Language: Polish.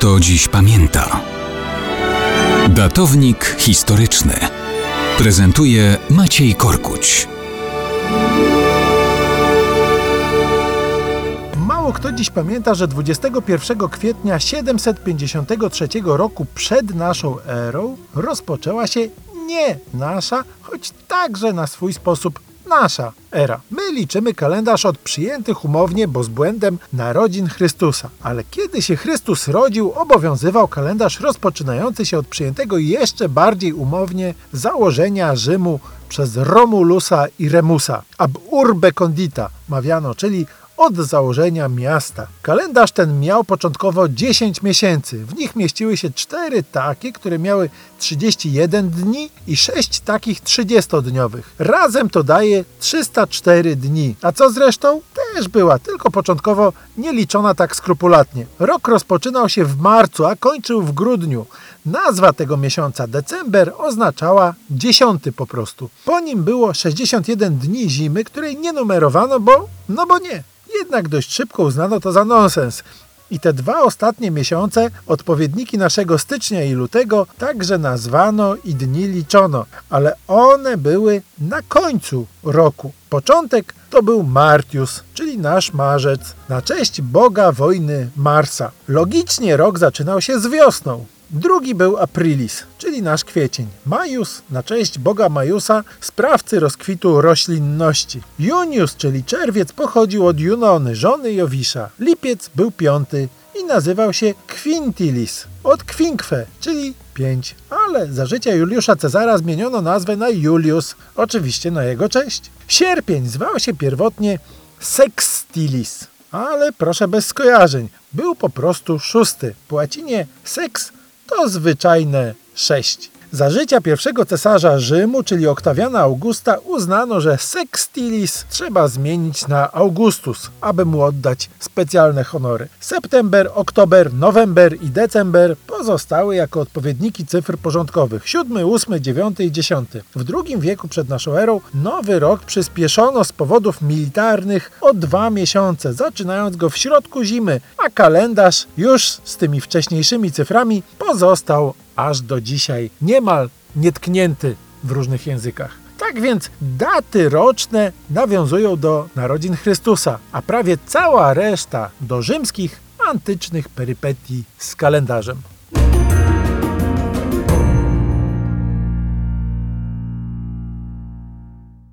kto dziś pamięta. Datownik historyczny prezentuje Maciej Korkuć. Mało kto dziś pamięta, że 21 kwietnia 753 roku przed naszą erą rozpoczęła się nie nasza, choć także na swój sposób nasza era. My liczymy kalendarz od przyjętych umownie, bo z błędem narodzin Chrystusa. Ale kiedy się Chrystus rodził, obowiązywał kalendarz rozpoczynający się od przyjętego jeszcze bardziej umownie założenia Rzymu przez Romulusa i Remusa. Ab urbe condita mawiano, czyli od założenia miasta. Kalendarz ten miał początkowo 10 miesięcy. W nich mieściły się 4 takie, które miały 31 dni i 6 takich 30-dniowych. Razem to daje 304 dni. A co zresztą? Też była, tylko początkowo nie liczona tak skrupulatnie. Rok rozpoczynał się w marcu, a kończył w grudniu. Nazwa tego miesiąca, december, oznaczała dziesiąty po prostu. Po nim było 61 dni zimy, której nie numerowano, bo no bo nie. Jednak dość szybko uznano to za nonsens. I te dwa ostatnie miesiące, odpowiedniki naszego stycznia i lutego, także nazwano i dni liczono, ale one były na końcu roku. Początek to był Martius, czyli nasz marzec, na cześć boga wojny Marsa. Logicznie rok zaczynał się z wiosną. Drugi był Aprilis, czyli nasz kwiecień. Majus na cześć boga Majusa, sprawcy rozkwitu roślinności. Junius, czyli czerwiec, pochodził od Junony, żony Jowisza. Lipiec był piąty i nazywał się Quintilis, od Quinkwe, czyli pięć. Ale za życia Juliusza Cezara zmieniono nazwę na Julius, oczywiście na jego cześć. Sierpień zwał się pierwotnie Sextilis, ale proszę bez skojarzeń, był po prostu szósty. Po łacinie sex to zwyczajne sześć. Za pierwszego cesarza Rzymu, czyli Oktawiana Augusta, uznano, że Sextilis trzeba zmienić na Augustus, aby mu oddać specjalne honory. September, oktober, nowember i december pozostały jako odpowiedniki cyfr porządkowych 7, 8, 9 i 10. W II wieku przed naszą erą nowy rok przyspieszono z powodów militarnych o dwa miesiące, zaczynając go w środku zimy, a kalendarz już z tymi wcześniejszymi cyframi pozostał aż do dzisiaj niemal nietknięty w różnych językach. Tak więc daty roczne nawiązują do narodzin Chrystusa, a prawie cała reszta do rzymskich antycznych perypetii z kalendarzem.